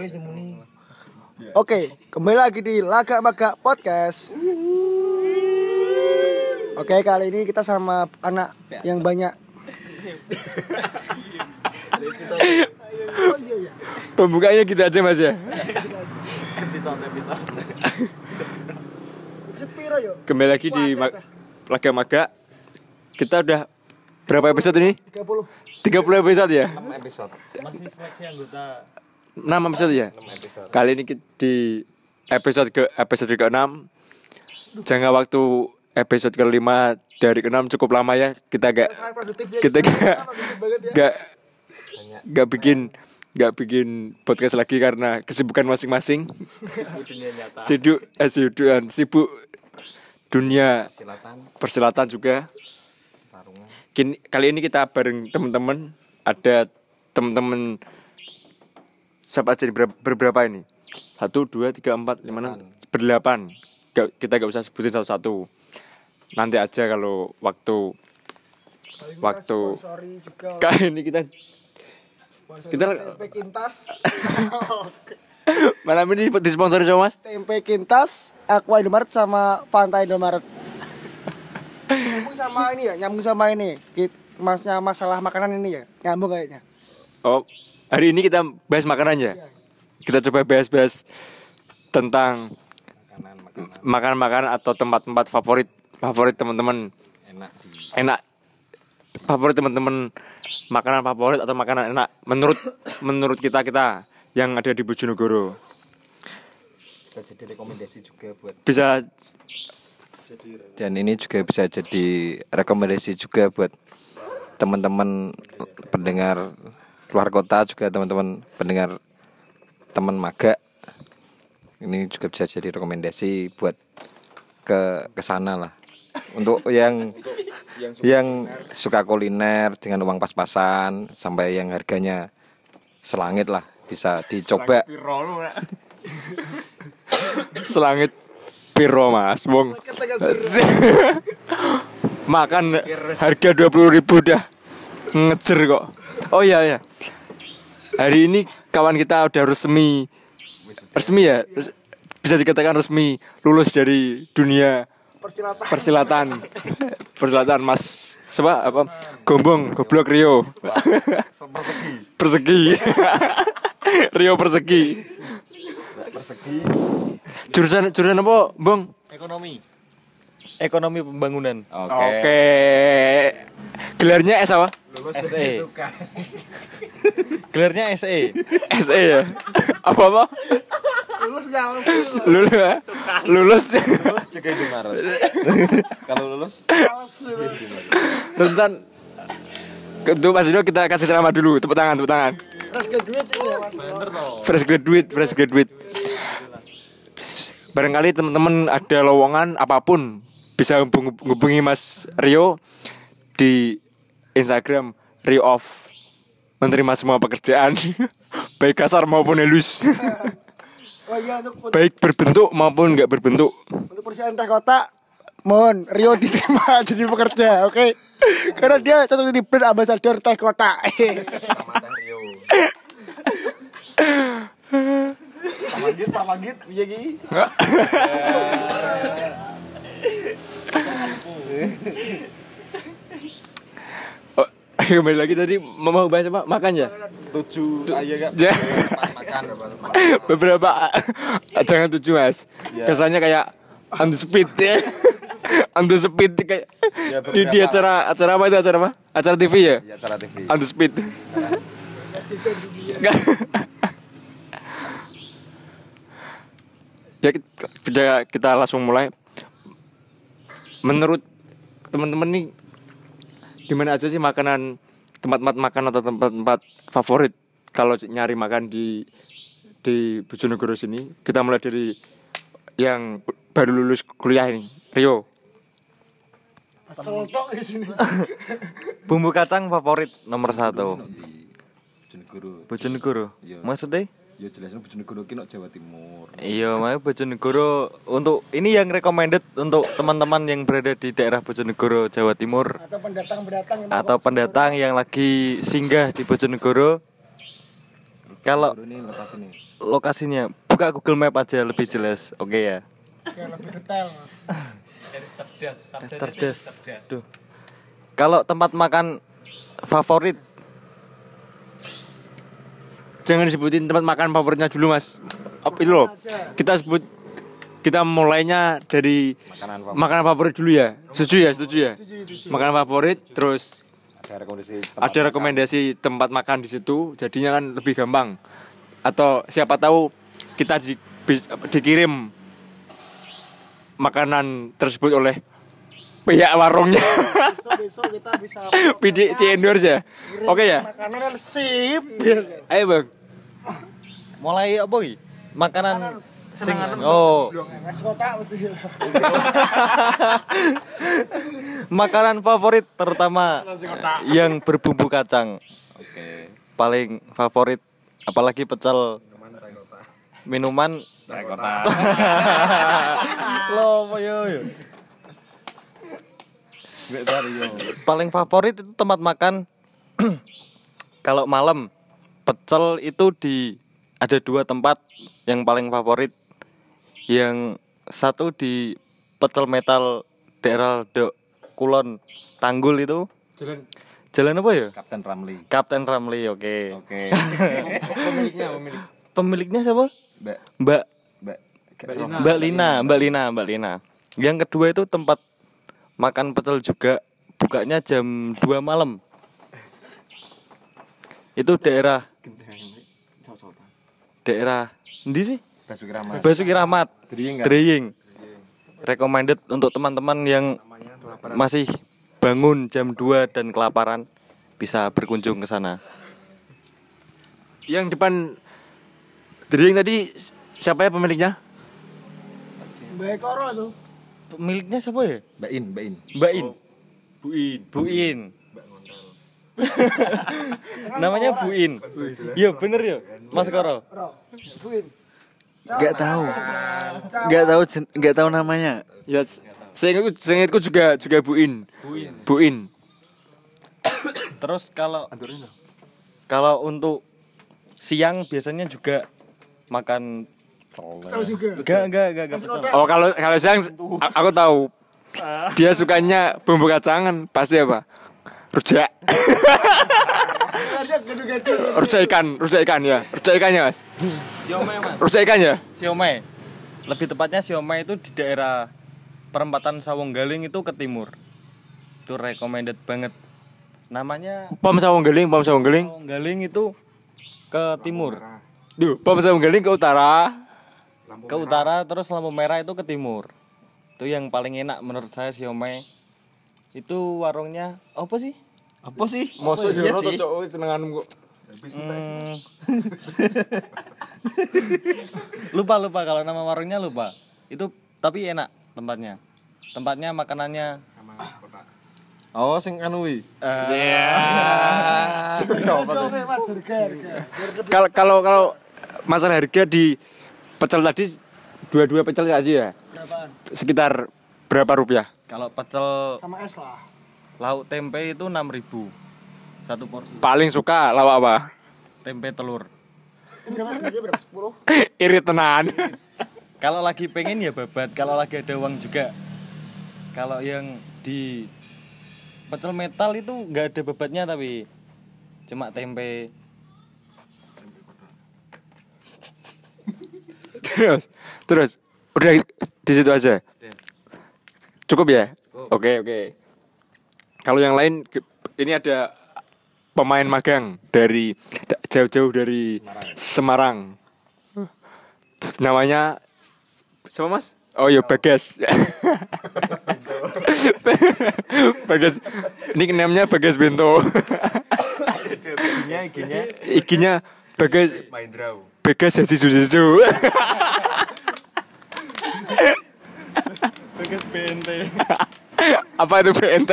Wes muni. Oke, kembali lagi di Laga Maga Podcast. Oke, kali ini kita sama anak yang banyak. Pembukanya gitu aja mas ya. Episode episode. Kembali lagi di Ma- Laga Maga. Kita udah berapa episode ini? 30. 30 episode ya? 6 episode. Masih seleksi anggota 6 episode ya? 6 episode. Kali ini di episode ke episode ke-6 Jangan waktu episode ke-5 dari ke-6 cukup lama ya. Kita gak ya. Kita gak gak gak bikin gak bikin podcast lagi karena kesibukan masing-masing. Sibuk eh, sibuk sibuk dunia Silatan, persilatan juga. Kini, kali ini kita bareng teman-teman. Ada teman-teman siapa aja? Ber- berberapa ini satu dua tiga empat lima enam berdelapan Gak- kita gak usah sebutin satu-satu nanti aja kalau waktu Kali waktu- kali ini kita kita- tempe kintas. malam ini disponsori sama mas tempe kintas, Aqua Indomaret sama Fanta Indomaret. nyambung sama ini ya, nyambung sama ini. Masnya masalah makanan ini ya, nyambung kayaknya. Oh hari ini kita bahas makanan ya? Kita coba bahas-bahas tentang Makanan, makanan makanan-makanan atau tempat-tempat favorit favorit teman-teman. Enak enak. Favorit teman-teman makanan favorit atau makanan enak menurut menurut kita kita yang ada di Bojonegoro. Bisa jadi rekomendasi juga buat bisa. Dan ini juga bisa jadi rekomendasi juga buat teman-teman pendengar luar kota juga teman-teman pendengar teman maga ini juga bisa jadi rekomendasi buat ke ke sana lah. Untuk yang yang suka kuliner dengan uang pas-pasan sampai yang harganya selangit lah bisa dicoba. Selangit piro mas? Wong. Makan harga dua puluh ribu dah ngejer kok oh iya ya hari ini kawan kita udah resmi. Resmi ya? Bisa dikatakan resmi. Lulus dari dunia Persilatan. persilatan. Persilatan mas. Siapa apa? Gombong goblok Rio. Persegi. Persegi. Rio persegi. Persegi. Jurusan jurusan apa bang ekonomi ekonomi pembangunan. Oke. Gelarnya S apa? SE gelarnya SE SE ya? Apa apa? Lulus nyales. lulus ya? lulus. Lulus juga Indomaret kalau lulus? Rentan untuk Mas Dino kita kasih selamat dulu. Tepuk tangan tepuk tangan. Fresh graduate ini ya mas. fresh graduate fresh graduate. Barangkali teman-teman ada lowongan apa pun bisa hubung- hubungi Mas Rio di Instagram Rio of menerima semua pekerjaan baik kasar maupun halus Oh iya untuk baik berbentuk maupun nggak berbentuk untuk perusahaan teh kota mohon Rio diterima jadi pekerja, oke? Karena dia cocok jadi brand ambassador teh kota. sama git sama git iya gini oh, kembali lagi tadi mau bahas apa? Makan ya? Tujuh aja kak. Ja- makan beberapa jangan tujuh mas. Kesannya kayak on the speed ya. On the speed kayak Ya, di, di acara acara apa itu? Acara apa? Acara TV ya? Ya acara TV on the speed ya kita, kita langsung mulai. Menurut teman-teman nih di mana aja sih makanan tempat-tempat makan atau tempat-tempat favorit kalau nyari makan di di Bojonegoro sini kita mulai dari yang baru lulus kuliah ini Rio Celtok di sini. bumbu kacang favorit nomor satu Bojonegoro. Bojonegoro Iya. maksudnya Ya jelasnya Bojonegoro ki Jawa Timur. Iya, makanya Bojonegoro untuk ini yang recommended untuk teman-teman yang berada di daerah Bojonegoro, Jawa Timur Atau pendatang-pendatang yang atau pendatang yang lagi singgah di Bojonegoro. Kalau ini lokasi nih. lokasinya. Buka Google Map aja lebih jelas. Oke ya. Biar lebih detail mas Cerdas. Duh. Kalau tempat makan favorit Jangan disebutin tempat makan favoritnya dulu mas. Op, Itu loh? Kita sebut Kita mulainya dari Makanan favorit. dulu ya. Setuju ya? Setuju ya? Makanan favorit Terus Ada rekomendasi ada rekomendasi tempat makan di situ. Jadinya kan lebih gampang. Atau siapa tahu Kita di, bis- dikirim Makanan tersebut oleh Pihak warungnya. Besok besok kita bisa PD di endorse ya? Oke ya? makanan yang sip Ayo bang mulai apa iki? Makanan sing oh, makanan favorit terutama yang berbumbu kacang. Oke. Paling favorit apalagi pecel. Minuman Lo yo? Paling favorit itu tempat makan. Kalau malam pecel itu di ada dua tempat yang paling favorit. Yang satu di pecel metal daerah Dok Kulon Tanggul itu. Jalan Jalan apa ya? Kapten Ramli. Kapten Ramli, oke. Oke. Pemiliknya pemilik Pemiliknya siapa? Mbak Mbak Mbak Mbak Lina, Mbak Lina, Mbak Lina. Yang kedua itu tempat makan pecel juga bukanya jam 2 malam. Itu daerah daerah Endi sih? Basuki Rahmat. Basuki Rahmat. Driying kan? Recommended untuk teman-teman yang masih bangun jam 2 dan kelaparan bisa berkunjung ke sana. Yang depan Dering tadi siapa ya pemiliknya? Mbak Koro tuh Pemiliknya siapa ya? Mbak In, Mbak In. Mbak In. Buin. Buin. Namanya Buin. Iya bener ya, Mas Koro. Ro Buin Gak tahu. Gak tahu gak tahu namanya. Ya, seingatku, seingatku juga juga Buin. Buin. Buin. Terus kalau kalau untuk siang biasanya juga makan Pecel juga Enggak, enggak, enggak, enggak pecel. Oh kalau kalau siang aku tahu dia sukanya bumbu kacangan pasti apa? Rujak. Rujak ikan, rujak ikan ya. Rujak ikannya mas. Siomay, Mas. Rujak ikan ya. Siomay. Lebih tepatnya siomay itu di daerah perempatan Sawung Galing itu ke timur. Itu recommended banget. Namanya Pom sawung geling, pom. Sawung Galing itu ke timur. Duh, pom sawung geling ke utara. ke utara terus lampu merah itu ke timur itu yang paling enak menurut saya siomay itu warungnya apa sih? Apa sih? Mosok Iya jero sih. cok senenganmu kok. Hmm. lupa lupa. Kalau nama warungnya lupa. Itu tapi enak tempatnya. Tempatnya makanannya. Oh, sing anu wi. Mas harga harga. Kalau kalau kalau masalah harga di pecel tadi dua-dua pecel aja ya. Sekitar berapa rupiah? Kalau pecel Sama es lah lauk tempe itu 6000 satu porsi Paling suka lawak apa? tempe telur Ini berapa harganya berapa? 10? Irit tenan. kalau lagi pengen ya babat kalau lagi ada uang juga kalau yang di pecel metal itu nggak ada babatnya tapi cuma tempe terus, terus udah di situ aja. Cukup ya? Oke, oke. Kalau yang lain ini ada pemain magang dari da- jauh-jauh dari Semarang. Namanya siapa Mas? Oh iya Bagas. Bagas. Nickname-nya Bagas Bento. Ikinya Bagas Bagas Hasi Susu. BNT Apa itu BNT?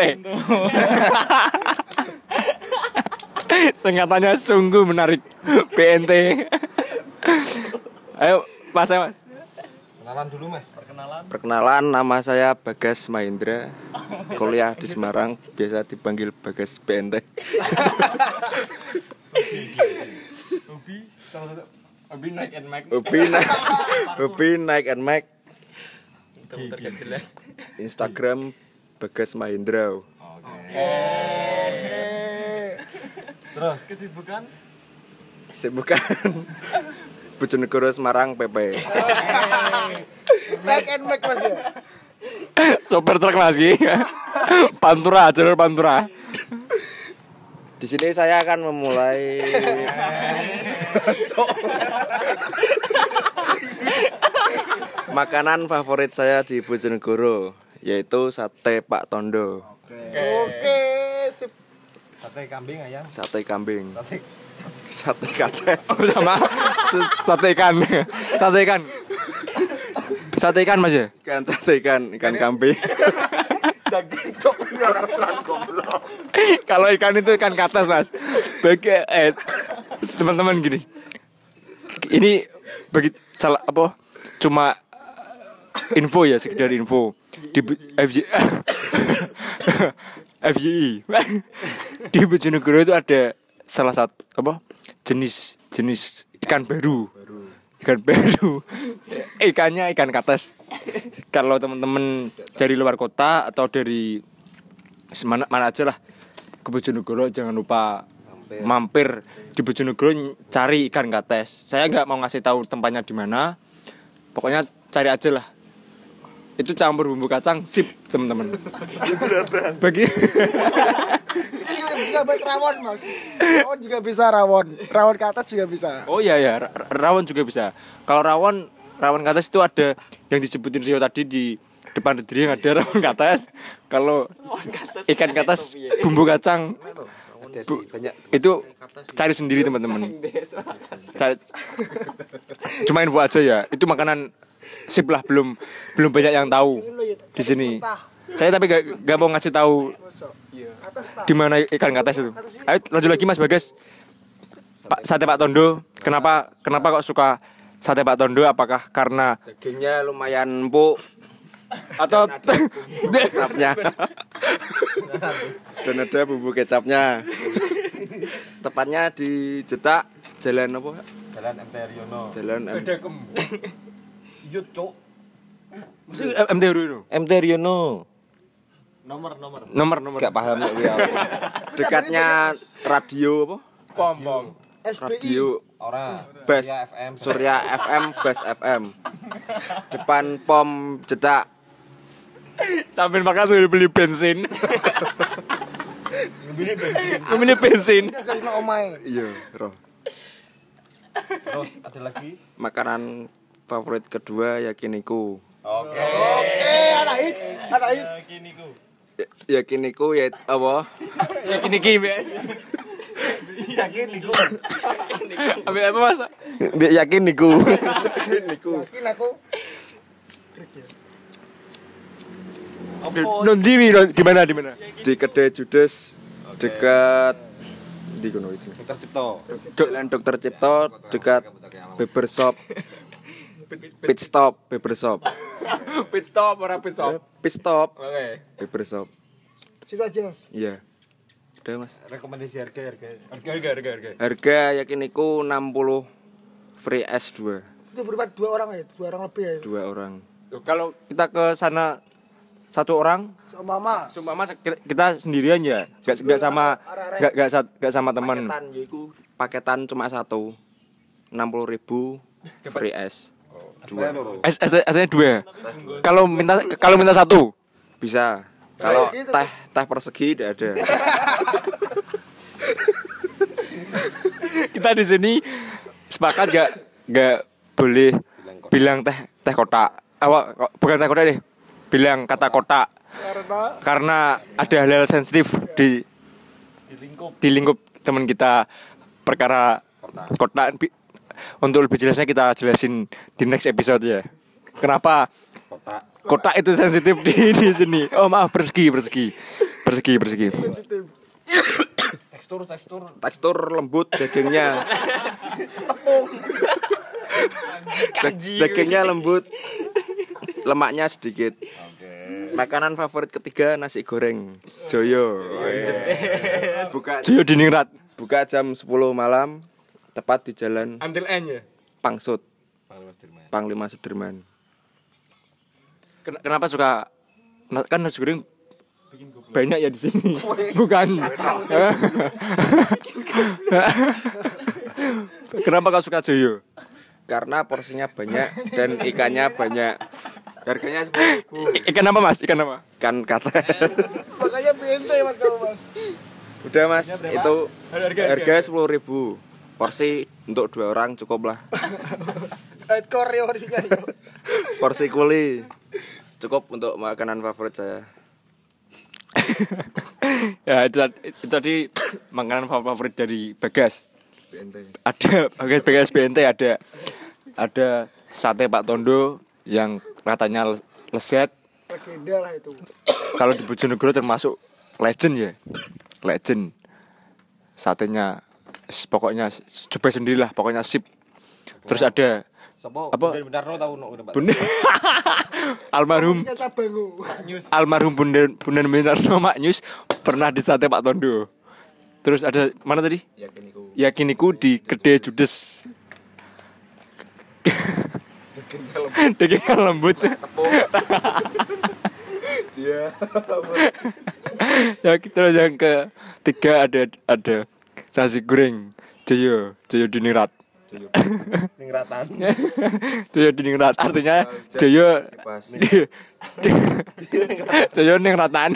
Singkatannya sungguh menarik BNT. Ayo, Mas, ayo, Mas. Kenalan dulu, Mas. Perkenalan. Perkenalan, nama saya Bagas Mahendra. Kuliah di Semarang, biasa dipanggil Bagas BNT. Hobi naik and Mac. Hobi naik Hobi naik and Mac Instagram Bagas Mahendra. Terus? Kesibukan? Sibukan Bojonegoro Semarang PP Back and back mas ya. Sopir truk lagi. Pantura, jalur Pantura. Di sini saya akan memulai makanan favorit saya di Bojonegoro yaitu sate Pak Tondo, Oke, sip. Sate kambing ayam. sate kambing, Sate sate kates. Oh, sama sate ikan. Sate ikan. Sate ikan Mas ya? Ikan sate ikan, ikan kambing. Kalau ikan itu ikan katas mas Bagi eh, teman-teman gini Ini bagi salah apa Cuma info ya sekedar info. Di FJ, FJI di Bojonegoro itu ada salah satu apa? Jenis jenis ikan baru. Ikan baru. Ikannya ikan kates. Kalau teman-teman dari luar kota atau dari mana mana aja lah ke Bojonegoro jangan lupa mampir, di Bojonegoro cari ikan kates. Saya nggak mau ngasih tahu tempatnya di mana. Pokoknya cari aja lah itu campur bumbu kacang sip teman-teman. Bagi buat rawon mas. Rawon juga bisa rawon. Rawon ke atas juga bisa. oh iya ya ra- rawon juga bisa. Kalau rawon rawon kates itu ada yang disebutin Rio tadi di depan diri yang ada rawon kates kalau ikan kates bumbu kacang Bu- itu cari sendiri teman-teman. Cari cuma info aja ya. Itu makanan sip lah belum belum banyak yang tahu di sini. Saya tapi gak, gak mau ngasih tahu di mana ikan kates itu. Ayo lanjut lagi mas bagas. Pak sate Pak Tondo kenapa kenapa kok suka sate Pak Tondo? Apakah karena Dagingnya lumayan empuk? Atau kecapnya. Dan ada bumbu kecapnya. Tepatnya di Jetak jalan apa? Jalan MT Riono. jalan M Yut cuk. MT Rino MT Riono Nomor nomor. nomor nomor gak paham ya gue dekatnya radio apa pom pom SBI. radio Ora. Bas Surya FM. Surya FM Bas FM depan pom Jetak sambil makan sambil beli bensin beli bensin Kasih no omai. iya roh Terus ada lagi. makanan favorit kedua yakiniku Oke. Eh, ada hits, ada hits. Gini ku. Ya- yakiniku ya apa? Ya kini kini Yakin niku. ambil apa mas? Bi- yakiniku yakiniku Yakin aku. non di di mana di mana? Di kedai judes dekat di kono itu. Dokter Cipto. Jalan Dokter Cipto dekat Beber Shop Pit Stop Beber Shop. Pit stop orang pit stop Pit Stop. Oke. Beber Shop. Aja mas. iya. Udah mas? Rekomendasi harga harga. harga harga harga harga. Harga yakiniku 60 free S2 Itu berempat dua orang ya, dua orang lebih ya. dua orang. Tuh, kalau kita ke sana satu orang Seumpama. Sumpah mas kita, kita sendirian ya? Gak, gak sama gak, gak, gak sama teman. Paketan yaiku paketan cuma satu. 60 ribu free S dua. S S S dua. Kalau minta kalau minta satu? Bisa. Kalau teh teh persegi tidak ada. Kita di sini sepakat gak gak boleh bilang teh teh kotak. Awak bukan teh kotak deh. Bilang kata kotak. Karena karena ada hal-hal sensitif di di lingkup teman kita. Perkara kotak untuk lebih jelasnya kita jelasin di next episode ya. Kenapa kotak. itu sensitif di di sini? Oh maaf persegi persegi. Persegi persegi. Tekstur tekstur. tekstur lembut dagingnya. Da- dagingnya lembut. Lemaknya sedikit. Makanan favorit ketiga nasi goreng. Joyo. Buka Joyo diningrat buka jam 10 malam tepat di jalan until end ya Pangsut. Panglima Sudirman. Ken- Kenapa suka nah, kan nasi goreng banyak ya di sini. Bukan. Kenapa kau suka Joyo? Karena porsinya banyak dan ikannya banyak. Harganya sepuluh ikan apa mas? Ikan apa? Ikan kata. Makanya bente mas kamu mas. Udah mas, itu harga sepuluh ribu. Porsi untuk dua orang cukup lah. Ya orangnya. Porsi kuli cukup untuk makanan favorit saya. ya itu, itu tadi makanan favorit dari Bagas. Ada Bagas Bagas BNT ada ada sate Pak Tondo yang katanya lezat. Legenda lah itu. Kalau di Bojonegoro termasuk legend ya. Legend. Satenya pokoknya coba sendirilah pokoknya sip. Terus ada Sopo? Apa? Benar tahu no udah Bunda almarhum Kita bangu. almarhum Bunda Bunda Minarno Maknyus pernah di sate Pak Tondo. Terus ada mana tadi? Yakiniku. Yakiniku di Gede Judes. Dagingnya lembut. Iya. ya terus yang ketiga ada ada nasi goreng Joyo Joyo Diningrat. Ning ratan. Joyo Diningrat artinya Joyo Joyo Ningratan.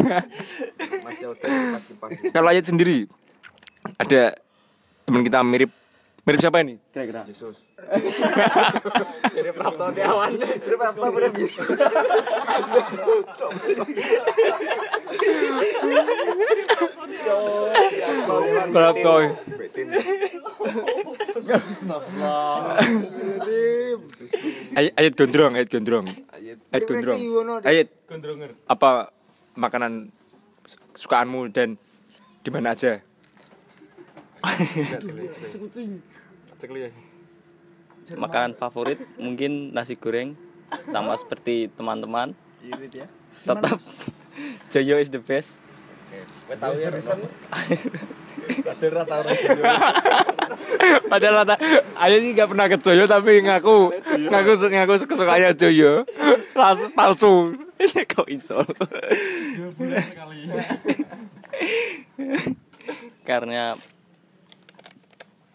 Kalau ayat sendiri ada teman kita mirip mirip siapa ini kira-kira? Yesus. Praptoy. Betin. Ayat, ayat gondrong, ayat gondrong. Ayat. Gondrong. Ayat apa makanan sukaanmu dan di mana aja? Makanan favorit mungkin nasi goreng sama seperti teman-teman. Tetap Joyo is the best. tahu ya Rison. Padahal rata, ayat ini gak pernah ke Joyo tapi ngaku ngaku ngaku kesukaannya Joyo. Pas- Palsu. Kok iso? Karena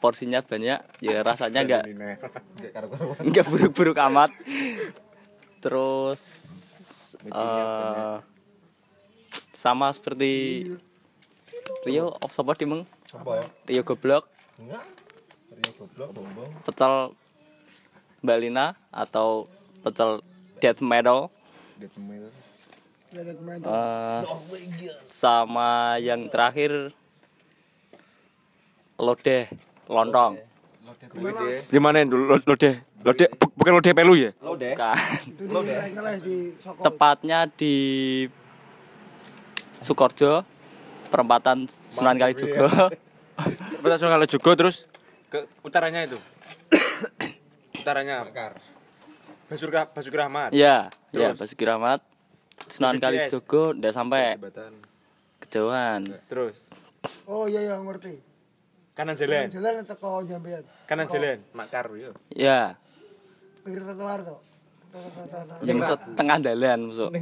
porsinya banyak, ya rasanya nggak nggak buruk-buruk amat. Terus eh, sama seperti Rio of support dimeng Rio goblok. Pecel Mbak Lina atau pecel death metal. Eh, sama yang terakhir lodeh lontong. Gimana itu lo, lo deh? Lo deh bu- bukan lo deh pelu ya? bukan. Di Soko. tepatnya di Sukorjo perempatan Sunan Kalijogo. Kita Sungai Lejogo terus ke utaranya itu. utaranya Basur Basuki Rahmat. ya ya? Basuki Rahmat Sunan. Kalijogo udah sampai. Kejauhan. Terus? Oh iya iya ngerti. Kanan jalan, Jalan teko jambean. kanan jalan, makar yo. ya Pinggir trotoar to. ya maksud tengah dalan maksud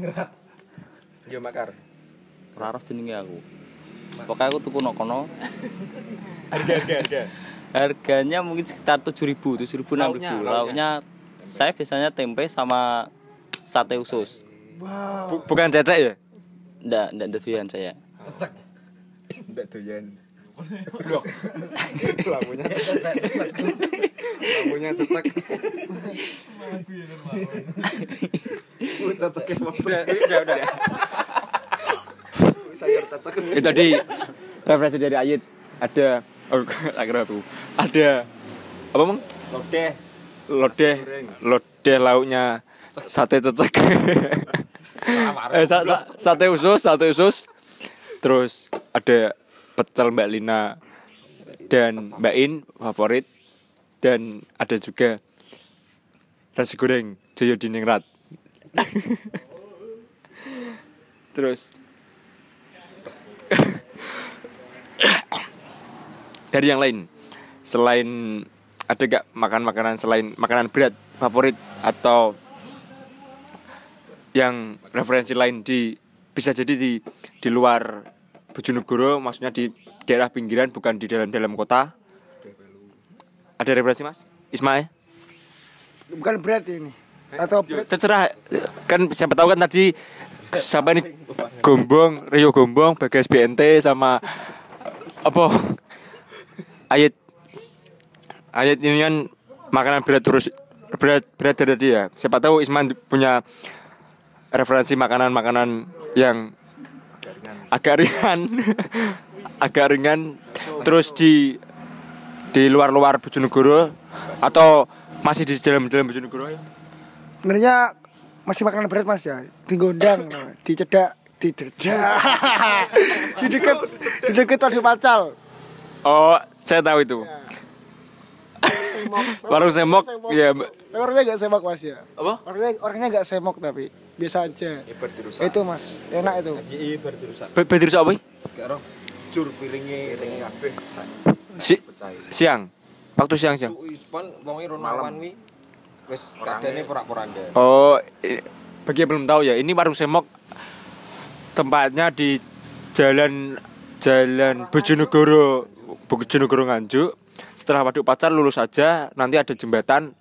Yo makar. ora roh jenenge aku pokoknya aku tuku no kono Harga harga harga. harganya mungkin sekitar 7000 7000 Lauknya, 6000 lauknya. lauknya saya biasanya tempe sama sate usus Wow. Bu- bukan cecek ya? ndak ndak doyan saya Enggak doyan. Lampunya cecek. Lampunya cecek. Cecekin mau Udah udah udah. sayur cecek. Itu tadi referensi dari Ayit ada oh akhirnya aku ada apa mong Lodeh. lodeh lodeh lauknya sate cecek eh, sa- sa- sate usus sate usus terus ada pecel Mbak Lina dan Mbak In favorit. Dan ada juga nasi goreng Joyo Diningrat terus. Dari yang lain. Selain ada gak makan makanan selain makanan berat favorit atau yang referensi lain di bisa jadi di di luar Bojonegoro maksudnya di daerah pinggiran bukan di dalam dalam kota. Ada referensi mas? Ismail? Bukan berat ini. Atau berat terserah. Kan siapa tahu kan tadi siapa ini? Gombong Rio Gombong Bagas BNT sama apa? Ayat ayat ini kan makanan berat terus berat berat dari dia siapa tahu Isman punya referensi makanan-makanan yang agak ringan. Agak ringan. Terus di di luar-luar Bojonegoro atau masih di dalam dalam Bojonegoro? Ya? sebenarnya masih makanan berat mas ya. Di gondang di cedak di cedak di dekat di dekat tadi pacal. Oh, saya tahu itu. Warung semok, ya. tapi orangnya gak semok mas ya. Apa? orangnya orangnya gak semok tapi biasa aja itu mas enak itu Be- Bedir apa? Boy? Jur piringnya piringnya kabeh. Si siang. Waktu siang siang. Wi wis kadane porak-poranda. Oh, bagi yang belum tahu ya, ini warung semok tempatnya di Jalan Jalan Bojonegoro Bojonegoro Nganjuk. Setelah Waduk Pacar lulus saja, nanti ada jembatan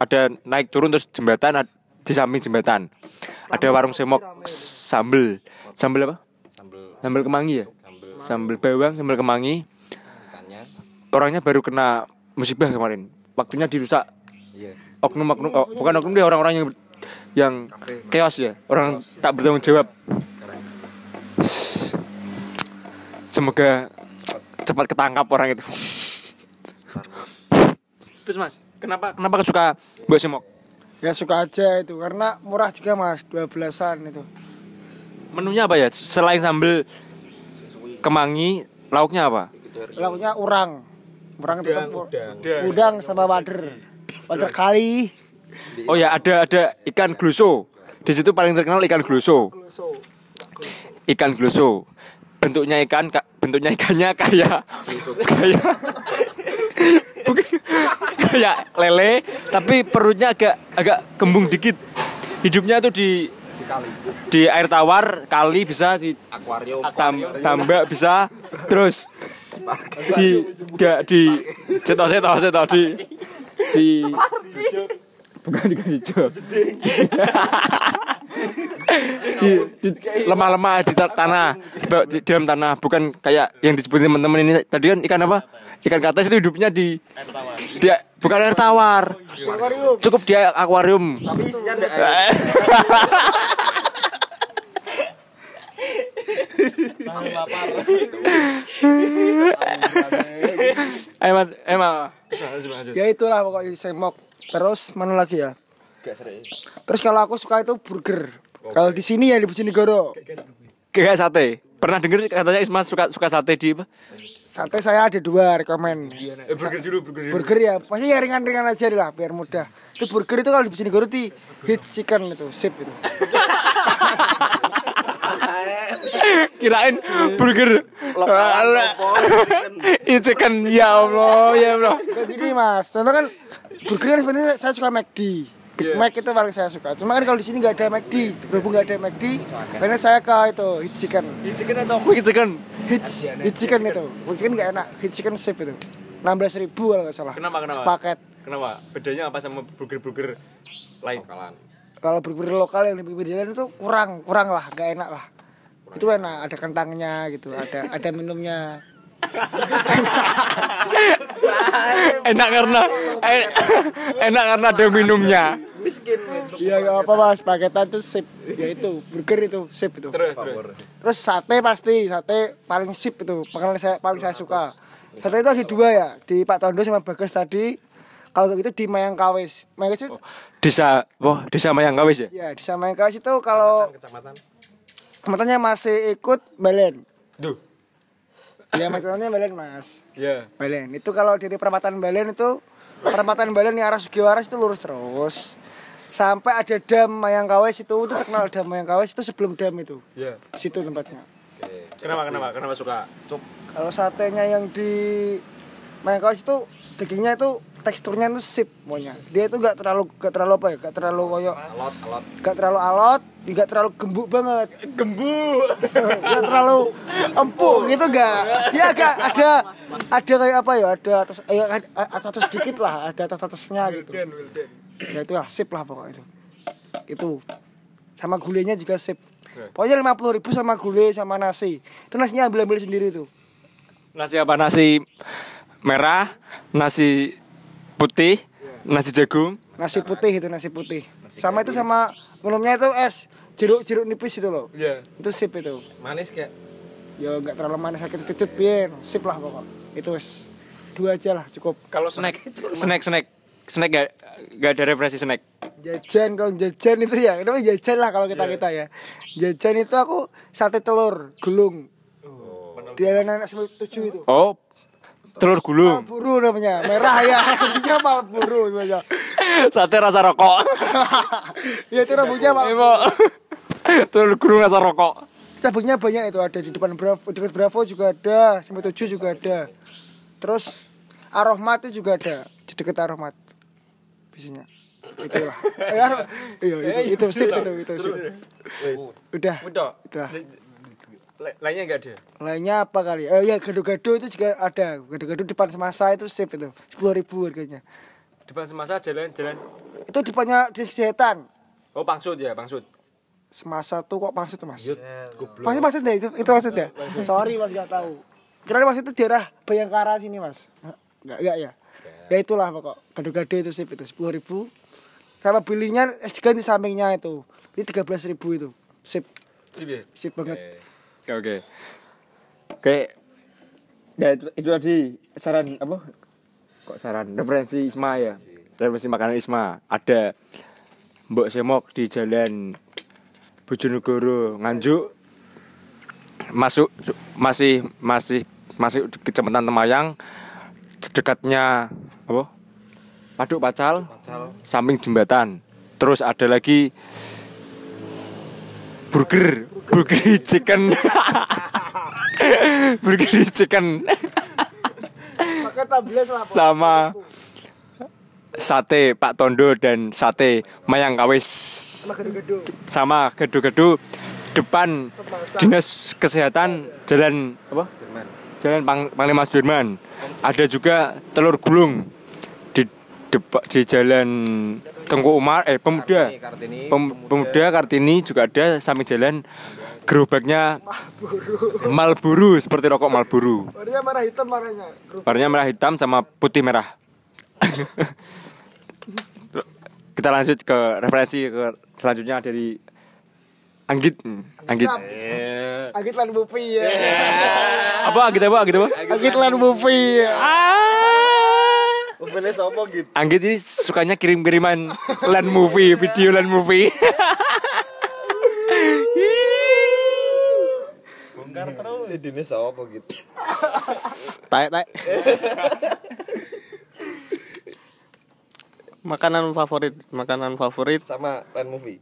ada naik turun terus jembatan di samping jembatan. Ada warung semok sambel. Sambel apa? Sambel kemangi ya? Sambel bawang, sambel kemangi. Orangnya baru kena musibah kemarin. Waktunya dirusak. Oknum-oknum oh, bukan oknum dia orang-orang yang yang chaos ya. Orang tak bertanggung jawab. Semoga cepat ketangkap orang itu. Terus Mas, kenapa kenapa suka buat semok? Ya suka aja itu karena murah juga mas 12an itu Menunya apa ya? Selain sambel kemangi, lauknya apa? lauknya urang urang itu kan udang sama wader wader kali Oh ya, ada ada ikan gluso. Di situ paling terkenal ikan gluso. Ikan gluso. Bentuknya ikan ka- bentuknya ikannya kayak kayak kayak lele, tapi perutnya agak agak kembung dikit. Hidupnya tuh di di air tawar kali bisa di akuarium. tambak bisa. Terus di gak di cetok cetok cetok di di bukan di hijau di, di lemah-lemah di ta- tanah. Di, di dalam tanah. Bukan kayak yang disebutin teman-teman ini. Tadi kan ikan apa? Ikan kates itu hidupnya di dia bukan air tawar. Cukup dia akuarium. Ayo mas, emang ya itulah pokoknya semok terus mana lagi ya? Terus kalau aku suka itu burger. Kalau di sini ya di Bojonegoro. Kayak sate. Pernah denger katanya Isma suka suka sate di apa? sate saya ada dua rekomen. Eh, burger dulu, burger burger ya pasti ya ringan-ringan aja lah biar mudah. Itu burger itu kalau di Bojonegoro di hit chicken itu sip itu. Kirain burger. Itu kan ya Allah, ya Allah. Gini mas, soalnya kan burger kan sebenarnya saya suka McD. Big Mac itu paling saya suka. Cuma kan kalau di sini nggak ada McD, berhubung nggak ada McD, karena saya ke itu hit chicken. Hit chicken atau quick chicken? Hit, hit chicken itu, hit chicken nggak enak. Hit chicken sip itu, 16.000 ribu kalau nggak salah. Kenapa, kenapa? Paket. Kenapa? Bedanya apa sama burger-burger lain? Kalau burger lokal yang di pinggir jalan itu kurang, kurang lah, nggak enak lah. Itu enak, ada kentangnya gitu, ada ada minumnya. enak karena eh, enak karena ada minumnya. Iya nggak apa mas, paketan itu sip. Ya itu burger itu sip itu. Terus, terus. Terus sate pasti, sate paling sip itu, makanan saya paling saya suka. Sate itu ada dua ya, di Pak Tondo sama Bagas tadi. Kalau gitu di Mayang Kawis. Mayang Kawis itu, Desa, wah, desa Mayangkawis ya? ya di Mayang Kawis itu kalau kecamatannya masih ikut Balen. Duh. Ya maksudnya Balen mas. Ya. Balen itu kalau dari perempatan Balen itu perempatan Balen yang arah Sugiwaras itu lurus terus sampai ada dam Mayangkawis itu itu terkenal dam Mayangkawis itu sebelum dam itu Ya. Di situ tempatnya Kenapa kenapa? Kenapa suka? kalau satenya yang di Mayangkawis itu dagingnya itu teksturnya tuh sip pokoknya. Dia itu gak terlalu gak terlalu apa ya gak terlalu koyo alot alot. gak terlalu alot gak terlalu gembuk banget. Gembuk. Gak terlalu empuk gitu gak dia agak ada ada kayak apa ya ada atas ada atas atas sedikit lah ada atas atasnya gitu. ya itu lah sip lah pokoknya itu. Itu. Sama gulenya juga sip. Pokoknya lima puluh ribu sama gulai sama nasi. Itu nasinya ambil ambil sendiri tuh. Nasi apa? Nasi merah, nasi putih, nasi jagung. nasi putih itu nasi putih. Sama itu sama minumnya itu es jeruk jeruk nipis itu loh. Iya. itu sip itu. Manis kayak. Ya nggak terlalu manis sakit kecut bien sip lah pokok. Itu wes dua aja lah cukup. Kalau snack, snack, snack, snack gak, gak ada referensi snack. jajan kalau jajan itu ya. Itu mah jajan lah kalau kita kita ya. Jajan itu aku sate telur gulung. Di jalanan tujuh itu. Oh, telur gulung, buru namanya. Merah ya. Rambutnya mal buru namanya? Sate rasa rokok. ya itu rambutnya mal Ibu, telur gulung rasa rokok. cabangnya banyak itu. Ada di depan Bravo dekat Bravo juga ada. Sampai tujuh juga ada. Terus Arohmat itu juga ada. Di dekat Arohmat. Biasanya. Itulah eh, Aro- iya itu itu sip itu itu sip. Udah. Udah. Lainnya gak ada. lainnya apa kali? Eh ya gado-gado itu juga ada. Gado-gado depan semasa itu sip itu. sepuluh ribu harganya. Depan semasa jalan-jalan. itu depannya di kesehatan Oh, pangsut ya, pangsut. semasa tuh kok maksud mas? Pasti maksud deh itu itu maksudnya sorry mas gak tahu. Kira maksud itu daerah Bayangkara sini mas? Nggak nggak ya? Ya itulah pokok. Gado-gado itu sip itu sepuluh ribu. Sama belinya es di sampingnya itu. Ini tiga belas ribu itu. Sip. Sip ya? sip banget Oke, oke. Oke. Ya, itu, itu tadi saran apa? Kok saran referensi Isma ya? Referensi makanan Isma. Ada Mbok Semok di jalan Bojonegoro Nganjuk. Masuk su- masih masih masih di Kecamatan Temayang dekatnya apa? Paduk Pacal, samping jembatan. Terus ada lagi burger. Burger chicken. Burger chicken. Pakai tablet lah sama sate Pak Tondo dan sate Mayang Kawis. Sama gedu-gedu. Depan dinas kesehatan jalan apa? Jalan Pang, Panglima Sudirman. Ada juga telur gulung di depa- di jalan Tengku Umar eh pemuda. Kartini Pem- pemuda. Kartini juga ada samping jalan gerobaknya Malburu. Seperti rokok Malburu. Warnanya merah hitam warnanya warnanya merah hitam sama putih merah. Kita lanjut ke referensi ke selanjutnya dari Anggit. Anggit. Agit lan bupi ya. Apa Anggit apa? Anggit apa? Agit lan bupi Upene sopo gitu Anggit ini sukanya kirim-kiriman land movie video land movie Bongkar terus Ini sopo gitu Taek taek. makanan favorit, makanan favorit. Sama land movie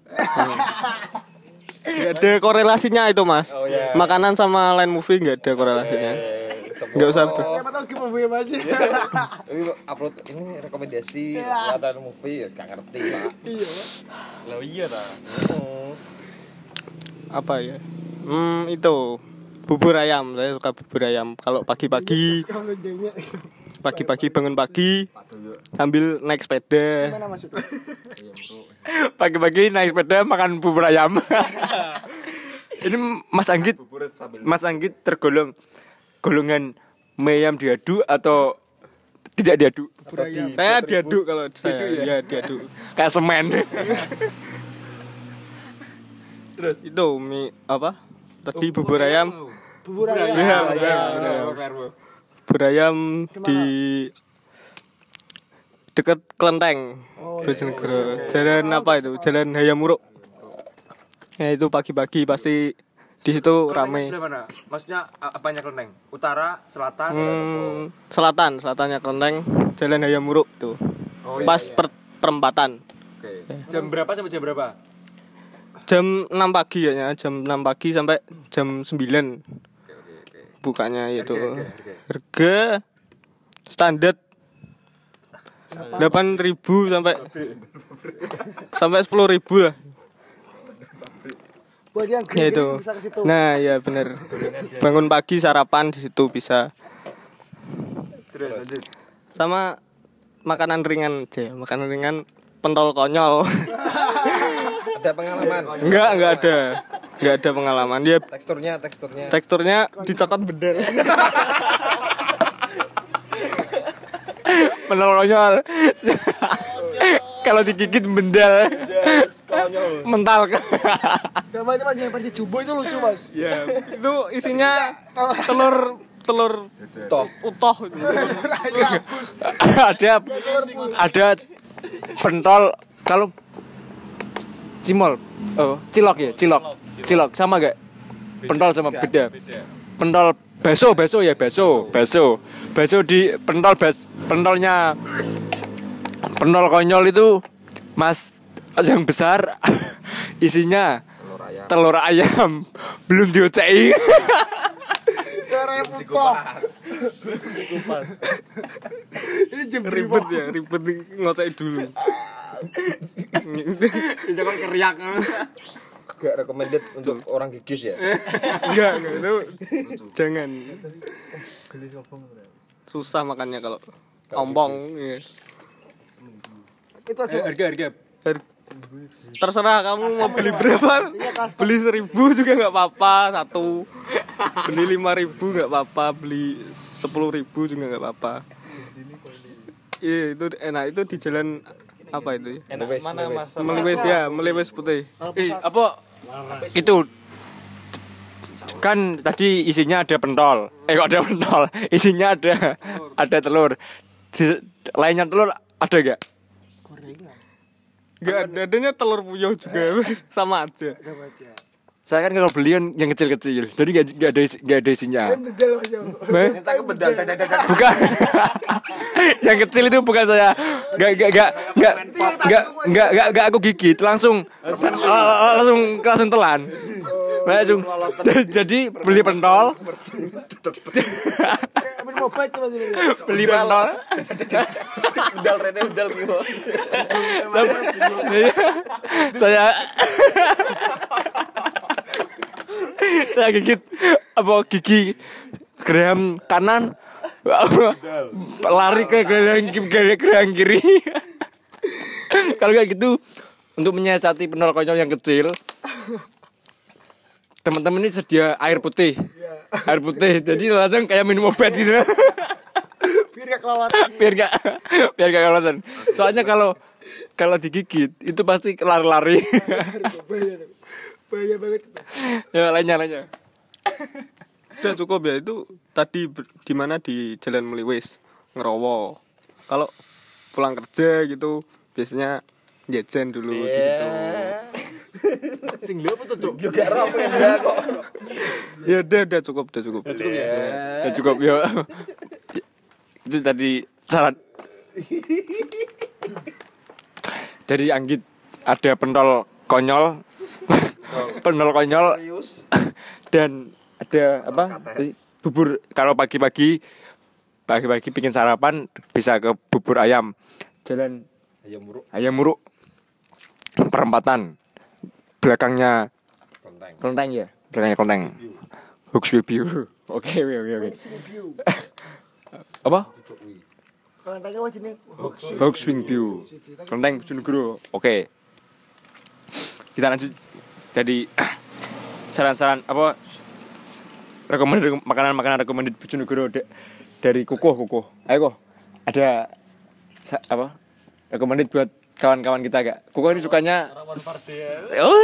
Gak ada korelasinya itu mas. Oh, iya. Makanan sama lain movie gak ada korelasinya. Gak usah. siapa tahu gimana buaya masih Tapi upload ini rekomendasi Latan movie ya gak ngerti pak. Iya. Lah iya ta. Apa ya? Hmm itu. Bubur ayam. Saya suka bubur ayam. Kalau pagi-pagi, jengnya pagi-pagi bangun pagi, sambil naik sepeda. pagi-pagi naik sepeda makan bubur ayam. Ini Mas Anggit Mas Anggit tergolong golongan meyam diadu atau tidak diadu Saya diaduk kalau saya. ya? Ya diaduk. kayak semen Terus itu mie apa? Tadi bubur ayam. bubur ayam Iya, iya, Bubur ayam di dekat Kelenteng. Bojonegoro. Jalan apa itu? Jalan Hayamuruk. Ya itu pagi-pagi pasti di situ rame. mana? Maksudnya apanya kelenteng? Utara selatan Hmm, selatan, selatannya Kelenteng, Jalan Hayamuruk tuh. Pas per- perempatan. oke. Jam berapa sampai jam berapa? Jam 6 pagi ya, jam 6 pagi sampai jam 9. Bukanya itu. Harga standar. Delapan ribu sampai sampai sepuluh ribu lah buat yang ya itu. bisa ke situ. Nah ya bener. Bangun pagi sarapan di situ bisa. Sama makanan ringan aja makanan ringan pentol konyol. Ada pengalaman. enggak enggak ada. Enggak ada pengalaman. Dia Teksturnya, teksturnya. teksturnya dicokot bedel pentol konyol kalau digigit bendal mental. Sama itu mas yang versi jumbo itu lucu mas. Ya itu isinya telur telur Toh. utuh ada ada pentol kalau cimol. Oh cilok ya cilok. Cilok sama gak pentol sama beda. Pentol baso baso ya baso. Baso. Baso di pentol bas pentolnya pentol konyol itu mas yang besar isinya telur ayam. belum diocei Darahnya putok ini jembri ribet ya ribet ngocek dulu. Jangan keriak. Gak recommended untuk orang gigis ya. enggak enggak itu jangan. Susah makannya kalau ompong iya. Itu aja. Harga harga. Terserah kamu mau beli berapa. Beli seribu juga nggak apa-apa satu. Beli lima ribu nggak apa-apa beli sepuluh ribu juga nggak apa-apa. Iya itu enak. Itu di jalan apa itu? Ya? Enak mana mas? Meliwes ya, Meliwes putih. Eh, apa? Itu. Kan tadi isinya ada pentol. Eh kok ada pentol? Isinya ada ada telur. Di- lainnya telur ada gak Gak ada adanya telur puyuh juga. Sama aja. saya kan kalau beli kan yang kecil-kecil. Jadi gak, gak ada isi- gak ada isinya. Ya bukan. Yang kecil itu bukan saya. Gak gak gak gak gak gak gak, gak aku gigit langsung langsung langsung telan langsung jadi beli pentol. beli pentol. Bedal rene bedal gitu. saya saya gigit apa gigi geraham kanan. Lari ke geraham geraham kiri. Kalau kayak gitu untuk menyiasati penol konyol yang kecil teman-teman ini sedia air putih. Air putih. Jadi langsung kayak minum obat gitu. Biar gak kelewatan. Biar gak biar gak kelewatan. Soalnya kalau kalau digigit itu pasti lari-lari. Bahaya banget. Ya lainnya lainnya Udah cukup ya itu tadi di mana di Jalan Meliwis? Ngerowo. Kalau pulang kerja gitu biasanya jajan dulu di situ. Sing lho apa tuh Juga roh ya kok. Ya udah udah cukup udah cukup. cukup ya? Cukup ya itu tadi saran. Dari Anggit ada pentol konyol. Pentol konyol. Dan ada apa? Bubur kalau pagi-pagi pagi-pagi bikin sarapan bisa ke bubur ayam. Jalan Ayam muruk. ayam muruk. Perempatan belakangnya. Konteng. kelenteng ya? Belakangnya kelenteng. Hooks View oke oke oke oke. Apa? Mas ini Hooks View kelenteng Bojonegoro oke. Kita lanjut. Jadi saran-saran apa? Rekomendasi makanan-makanan recommended Bojonegoro da- dari kukuh kukuh. Ayo kok ada sa- apa? Recommended buat kawan-kawan kita gak kukuh ini sukanya oh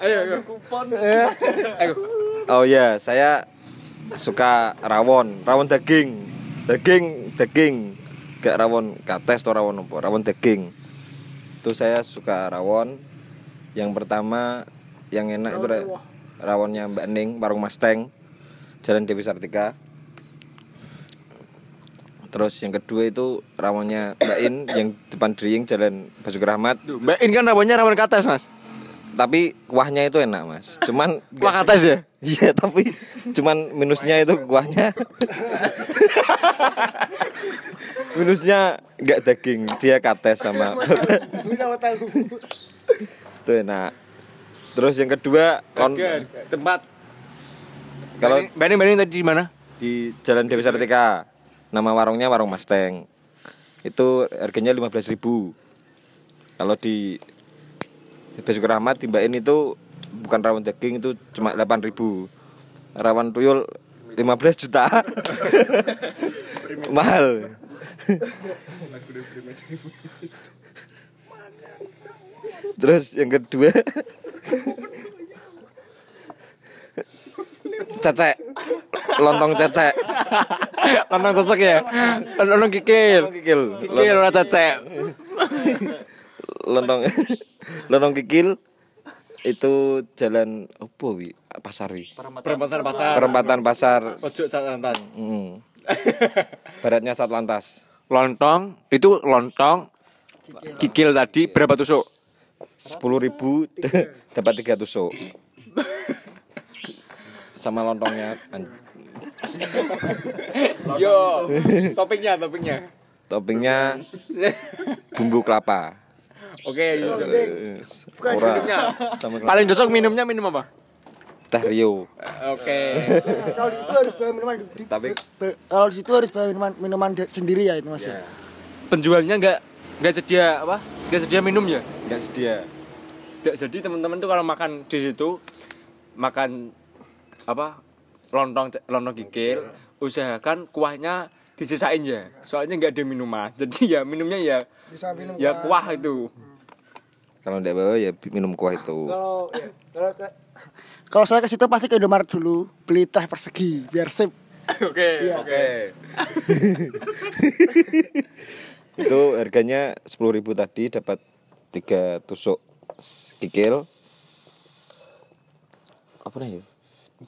ayo ayo ayo Oh ya, saya suka rawon, rawon daging. Daging, daging. Gak rawon kates atau rawon apa, rawon daging. Itu saya suka rawon. Yang pertama yang enak itu ra- rawonnya Mbak Ning, Warung Mustang. Jalan Dewi Sartika. Terus yang kedua itu rawonnya Mbak In yang depan Driying Jalan Basuki Rahmat. Mbak In kan rawonnya rawon kates mas. Tapi kuahnya itu enak, Mas. Cuman kuah kates ya? Iya tapi cuman minusnya itu kuahnya. Minusnya nggak daging dia kates sama itu enak. Terus yang kedua lon- tempat. Kalau Bani Bani tadi di mana? Di Jalan Dewi Sartika nama warungnya warung Mustang. Itu harganya 15.000 kalau di Besuk Rahmat timbain itu bukan rawon daging itu cuma 8.000 rawon tuyul 15 juta. Mahal. Terus yang kedua cecek. Lontong cecek. Lontong cocok ya? Lontong kikil. Kikil. Kikil ora cecek. Lontong lontong kikil itu jalan opo wi? Pasar wi? Perempatan pasar. perempatan pasar. Pojok saat lantas. Hmm. baratnya saat lantas. Lontong itu lontong kikil tadi berapa tusuk? Sepuluh ribu dapat tiga tusuk sama lontongnya. Yo toppingnya toppingnya toppingnya bumbu kelapa. Oke Eh, ora sama kelapa. paling cocok minumnya minum apa? Teh rio. Oke. Kalau di situ harus bawa minuman di, Tapi- kalau di situ harus bawa minuman minuman sendiri ya itu Mas. ya? penjualnya nggak nggak sedia apa? Nggak sedia minum ya? Nggak sedia. Jadi teman-teman tuh kalau makan di situ makan apa lontong lontong kikil usahakan kuahnya disisain ya. Soalnya nggak ada minuman. Jadi ya minumnya ya Bisa minum ya kuah. kuah itu. Kalau tidak bawa ya minum kuah itu. Kalau ya, kalau saya ke situ pasti ke Indomaret dulu beli teh persegi biar sip. oke Iya. oke. Itu harganya 10.000 tadi dapat tiga tusuk kikil apa nih ya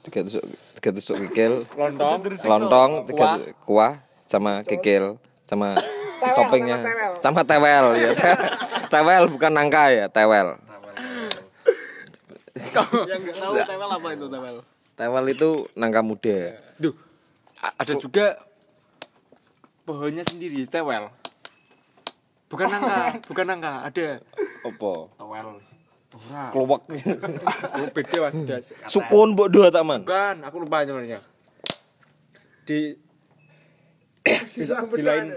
tiga tusuk tiga tusuk kikil. Lontong. Lontong tiga kuah. sama kikil sama toppingnya. sama tewel. Ya te- tewel bukan nangka ya tewel. Yang nggak tahu tewel apa itu tewel? tewel itu nangka muda. Duh, ada juga pohonnya sendiri tewel. Bukan nangka bukan nangka ada. Opo tewel ora. Keluak oh, beda ada sukun mbok dua taman bukan aku lupa namanya di di, di lain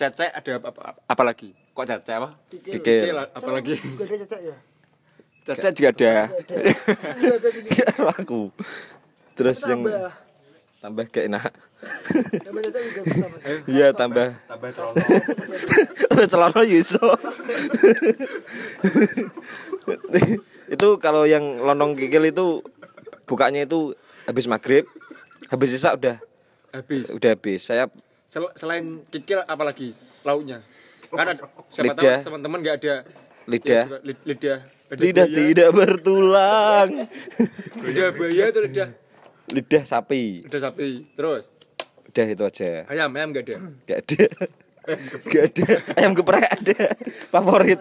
cecek ada apa, apa, apa lagi? Kok cecek apa? Kikil apa lagi? Juga ada cecek ya. cecek juga ada. Iya ada. Aku. Terus yang tambah. tambah gak enak Iya tambah. Tambah celana. Tambah celana yuso. Itu kalau yang lontong kikil itu bukanya itu habis maghrib habis sisa udah. Habis. Udah habis. Saya Sel- selain kikil apa lagi lauknya kan ada siapa Lidah. tahu teman-teman nggak ada lidah. Ya, lidah. Lidah buaya. tidak bertulang. Lidah buaya itu lidah? Lidah sapi. Lidah sapi. Terus udah itu aja ayam ayam nggak ada gak ada gak ada ayam geprek ada favorit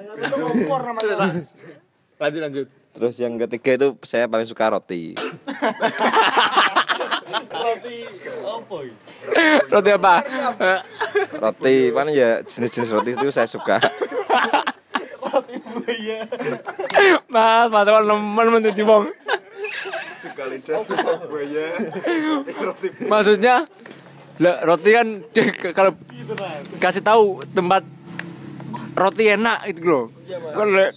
lanjut lanjut terus yang ketiga itu saya paling suka roti roti apa roti mana ya jenis-jenis roti itu saya suka mas mas kalau nemen menjadi wong maksudnya lah roti kan kalau kasih tahu tempat roti enak itu loh. Kalau nggak-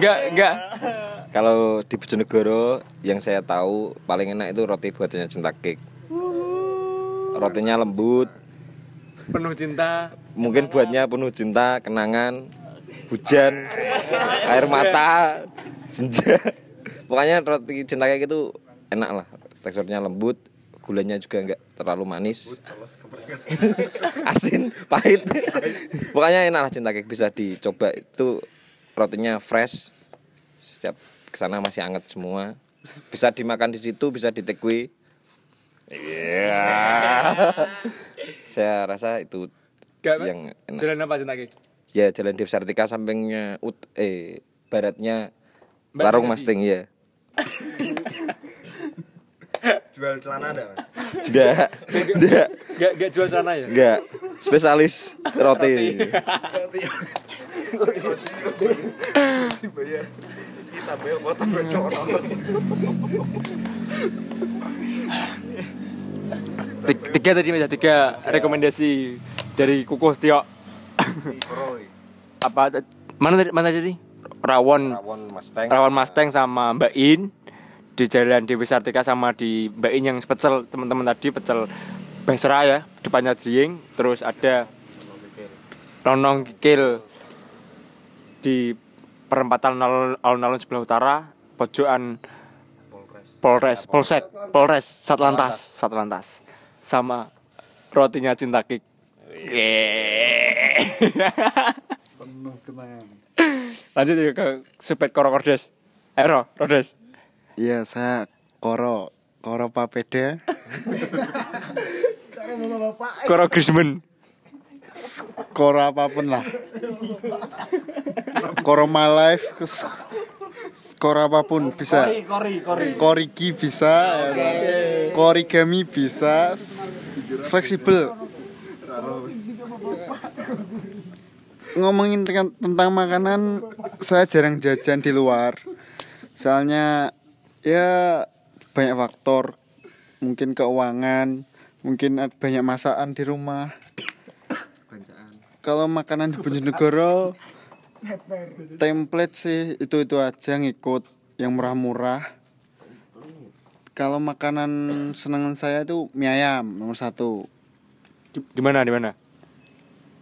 nggak nggak kalau di Bojonegoro yang saya tahu paling enak itu roti buatannya cinta cake. Rotinya lembut. Penuh cinta. Mungkin buatnya penuh cinta kenangan hujan air mata senja. Pokoknya roti cinta cake itu enak lah. Teksturnya lembut gulanya juga nggak terlalu manis. Asin pahit. Pokoknya enak lah cinta cake bisa dicoba. Itu rotinya fresh. Setiap ke sana masih anget semua. Bisa dimakan di situ bisa di take Iya. saya rasa itu Gak, yang enak. Jalan apa cinta Ki? ya jalan Dev Sartika sampingnya ut eh baratnya warung Nadi. Masting ya Jual celana ada mas? Nggak, nggak, Gak gak jual sana ya? nggak. Spesialis roti. Tiga, tiga tadi Mas, tiga rekomendasi dari Kukuh Tio. Apa mana tadi mana tadi? Rawon Rawon Mustang. Rawon Mustang sama Mbak In di Jalan Dewi Sartika sama di Mbak In yang pecel teman-teman tadi pecel Basra ya depannya Driing terus ada Lonong Kikil di perempatan alun- alun-alun sebelah utara pojokan Polres Polsek Polres Satlantas Satlantas. Sama rotinya Cinta Kik. Yeay. lanjut ya ke Supet Koro Kordes. Eh Ro, Rodes Iya, saya Koro Koro Papeda. Koro Grisman Koro apa pun lah. Koro My Life. Koro apa pun bisa. Kori, kori. Korigi bisa. ya kan? Korigami bisa. Fleksibel. Ngomongin tentang, tentang makanan, saya jarang jajan di luar. Soalnya ya banyak faktor. Mungkin keuangan, mungkin banyak masakan di rumah. Kalau makanan di Bojonegoro template sih itu-itu aja ngikut yang murah-murah. Kalau makanan senengan saya itu mie ayam nomor satu. di mana di mana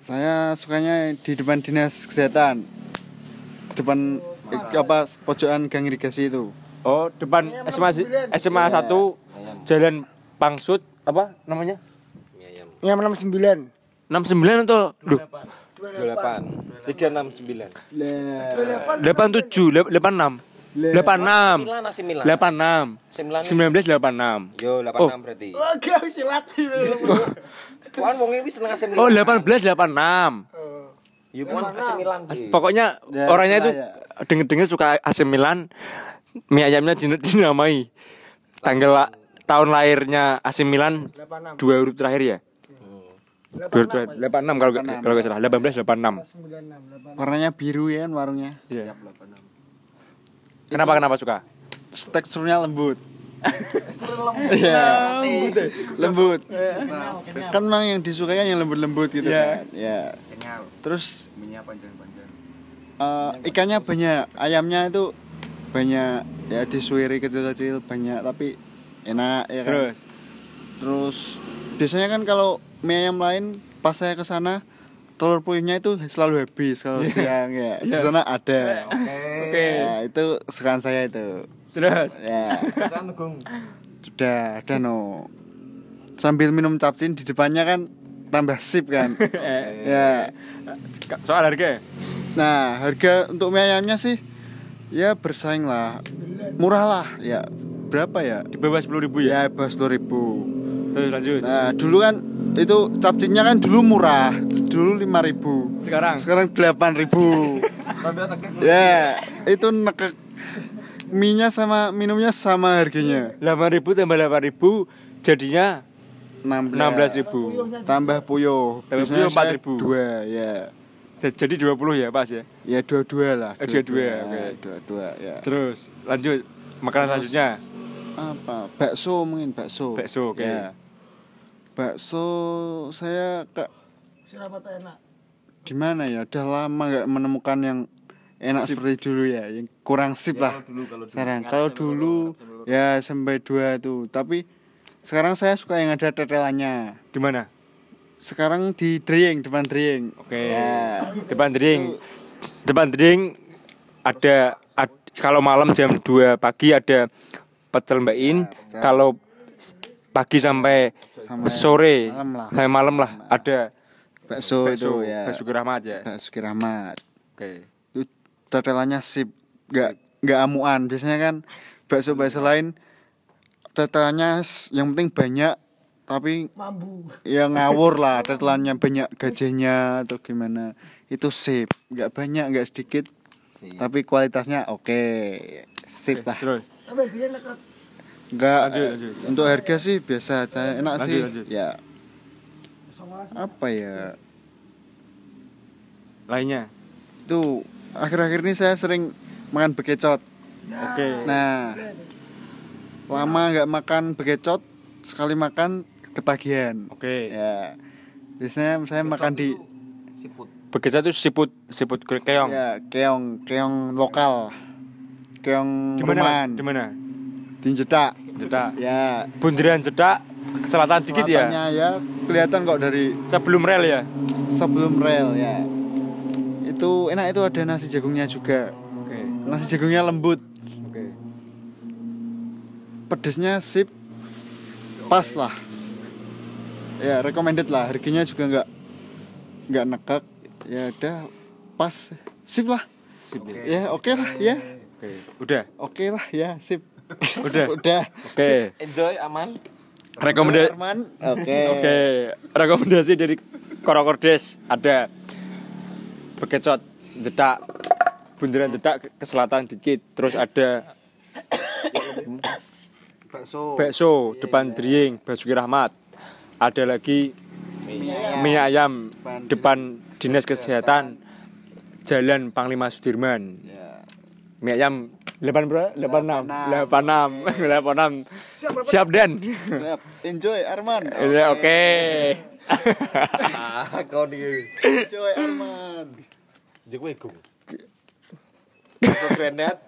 Saya sukanya di depan dinas kesehatan. Depan eh, apa pojokan gang irigasi itu. Oh depan SMA SMA 1 Jalan Pangsut apa namanya? Yang 69. 69 atau Duh, 28 369 87 86 86 Milan AC Milan? 86 Milan 1986 yo 86 berarti. Oh, gak bisa latih. Wan wong iki seneng AC oh 18 86 yo pon AC Milan Ki. pokoknya Ya, orangnya itu ya. denger-denger suka AC Milan mie ayamnya din- dinamai tanggal tahun lahirnya AC Milan 86. dua huruf terakhir ya dua huruf terakhir 86 kalau nggak- kalau nggak salah 18 86 96. Warnanya biru ya kan warungnya. Iya. kenapa kenapa suka Teksturnya lembut. Iya. lembut. Kan memang yang disukai kan yang lembut-lembut gitu kan. Ya. Terus eh, ikannya banyak, ayamnya itu banyak ya disuiri kecil-kecil banyak tapi enak ya kan. terus Terus biasanya kan kalau mie ayam lain pas saya ke sana telur puyuhnya itu selalu habis kalau siang ya. Di sana ada. oke Ya, itu sukaan saya itu. terus Ya. Sudah, ada no. Sambil minum capcin di depannya kan tambah sip kan. ya. soal harga Nah, harga untuk mie ayamnya sih ya bersaing lah. Murah lah ya. Berapa ya? di bawah 10 ribu ya Ya, bawah 10 ribu. terus lanjut Nah, dulu kan itu capcinnya kan dulu murah. Dulu 5 ribu. sekarang Sekarang 8 ribu. ya, itu nekek. Mie-nya sama minumnya sama harganya. 8 ribu tambah 8 ribu jadinya 16, 16 ribu tambah puyuh. Tambah puyuh 4.000. saya Dua, ya. Jadi 20 ya pas ya Ya dua-dua lah. Oh, dua-dua, oke. Dua-dua, ya. terus lanjut makanan selanjutnya Apa? Bakso mungkin bakso. Bakso, oke. Ya. Bakso saya ke Siapa tak enak? di mana ya? Udah lama nggak menemukan yang enak seperti dulu ya, yang kurang sip lah. Sekarang kalau dulu ya sampai dua tuh, tapi sekarang saya suka yang ada tetelannya. di mana Sekarang di Driing, depan Driing. oke Ya. depan dring depan dring ada ad- kalau malam jam 2 pagi ada pecel mbak In kalau s- pagi sampai Sampai sore malam lah. sampai malam lah ada Bakso, bakso itu ya. bakso Rahmat ya Bakso Kirahmat. oke Itu tetelannya sip, nggak nggak amuan. Biasanya kan bakso-bakso lain tetelannya yang penting banyak tapi Mambu. ya ngawur lah tetelannya banyak gajahnya atau gimana itu sip nggak banyak nggak sedikit tapi kualitasnya oke sip lah terus. Lanjut, eh, lanjut. Untuk harga sih biasa aja, enak Lanjut, sih. lanjut. Ya. Apa ya? Lainnya. Itu akhir-akhir ini saya sering makan bekecot. Oke. Nah, lama nggak makan bekecot, sekali makan ketagihan. Oke. Ya. Biasanya saya makan di Begitu itu siput siput keong. ya keong, keong lokal. Keong Di mana? Di mana? Di Jedak. Jedak. Ya. Bundaran Jedak ke selatan dikit ya. Selatannya ya kelihatan kok dari Sebelum rel ya. sebelum rel ya. Itu enak itu ada nasi jagungnya juga. Oke. Nasi jagungnya lembut, Oke. pedesnya sip, pas lah. Ya recommended lah. Harganya juga nggak nggak nekak. Ya udah pas, sip lah. Sip ya. Ya oke lah ya, Oke. Udah. oke lah ya sip. Udah. Udah. Oke. Enjoy aman. Rekomendasi oke. Oke, rekomendasi dari Korokordes ada bekecot jedak bundaran jedak ke selatan dikit, terus ada Bakso. bakso depan Driing Basuki Rahmat. Ada lagi mie ayam depan Dinas Kesehatan Jalan Panglima Sudirman. Ya. Mie ayam 8 berapa? 86. 86. 86. Siap Dan. Siap. Enjoy Arman. Ya, Oke. Kau di. Enjoy Arman. Gue gung. Besok granat.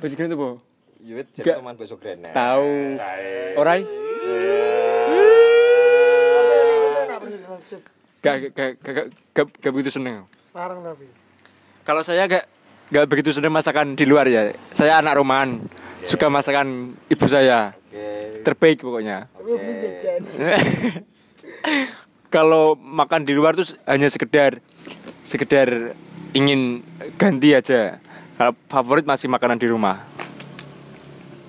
Basuki itu po. Yuit Gak. jadi teman besok granat. Tahu. Orai? Gak, gak, gak, gak, gak, gak begitu seneng. Larang tapi. Kalau saya gak, gak begitu seneng masakan di luar ya. Saya anak rumahan, suka masakan ibu saya. Oke. Terbaik pokoknya. Tapi bisa jajan. Kalau makan di luar tuh hanya sekedar sekedar ingin ganti aja. Kalau favorit masih makanan di rumah.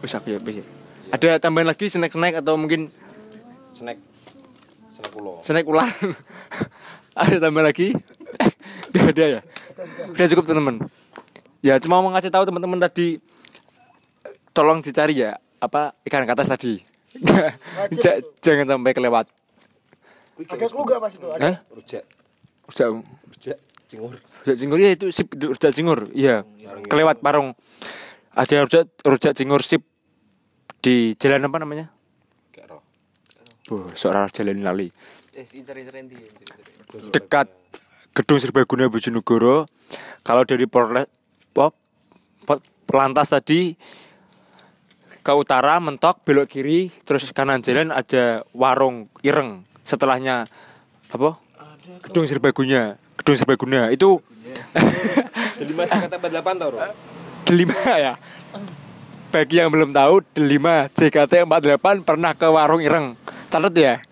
Aku ya, wis ya. Ada tambahan lagi snack-snack atau mungkin Snack. Snack snack ular? ada tambah lagi? Gak ada ya? Udah cukup teman-teman. Ya cuma mau ngasih tahu teman-teman tadi tolong dicari ya apa ikan katas tadi. Ja- jangan sampai kelewat. Ada clue gak pas itu? Ada. Hah? Rujak. Rujak, Rujak. Cingur. rujak cingur ya itu sip rujak cingur. Iya. Kelewat parung. Ada rujak rujak cingur sip di jalan apa namanya? Boh, seorang jalan lali. Dekat Gedung Serbaguna Bojonegoro. Kalau dari Polres Pop, Pelantas tadi ke utara mentok belok kiri terus kanan jalan ada warung ireng. Setelahnya apa? Gedung serbaguna gedung serbaguna itu Delima kata 48 tau roh. delima ya bagi yang belum tahu delima JKT 48 pernah ke warung ireng. Catat ya?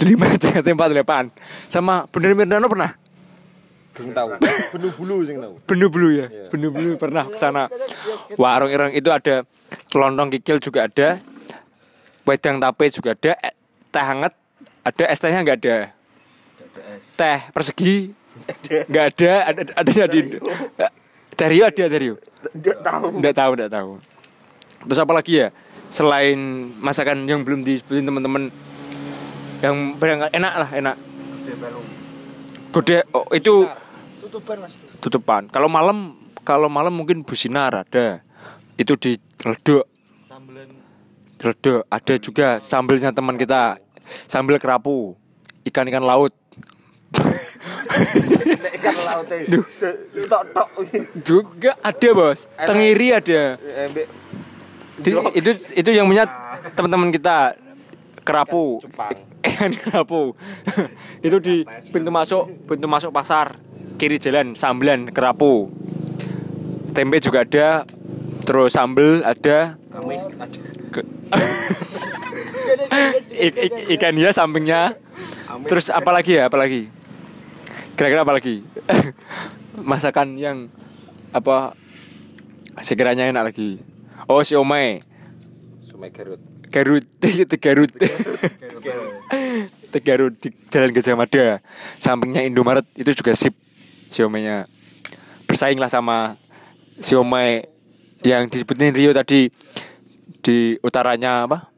Delima JKT 48 sama Bener Mirnano pernah? Sing tahu. Penuh bulu sing tahu. Bener Bulu ya? Bener Bulu pernah ke sana. Warung ireng itu ada lontong kikil juga ada wedang tape juga ada eh, teh hangat ada es tehnya nggak ada? Teh persegi nggak ada ada adanya di teh Rio ada teh Rio? Nggak tahu. Nggak tahu nggak tahu terus apa lagi ya selain masakan yang belum disebutin teman-teman yang barangkali enak lah enak gede oh, itu Tutupan mas. tutupan. Kalau malam kalau malam mungkin businar ada. Itu di ledok. Ledok ada juga sambelnya teman kita. Sambel kerapu. Ikan-ikan laut. Ikan laut. Tok tok. Juga ada, Bos. Tengiri ada. Itu itu, itu yang punya teman-teman kita kerapu. Ikan kerapu. itu di pintu masuk pintu masuk pasar kiri jalan sambelan kerapu. Tempe juga ada. Terus sambel ada. Ikan hias sampingnya. Terus apa lagi ya? Apa lagi? Kira-kira apa lagi? Masakan yang apa sekiranya enak lagi. Oh, siomay. Sumai Garut. Garut, itu Garut. Garut di Jalan Gajah Mada. Sampingnya Indomaret itu juga sip siomaynya. Bersaing lah sama siomay yang disebutin Rio tadi di utaranya apa?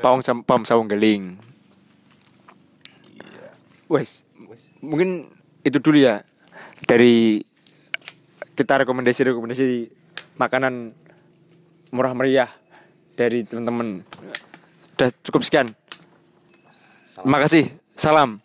Pawang Sam- Pam Sawung Geling. Wes, mungkin itu dulu ya dari kita rekomendasi-rekomendasi makanan murah meriah dari teman-teman. Udah cukup sekian. Terima kasih. Salam.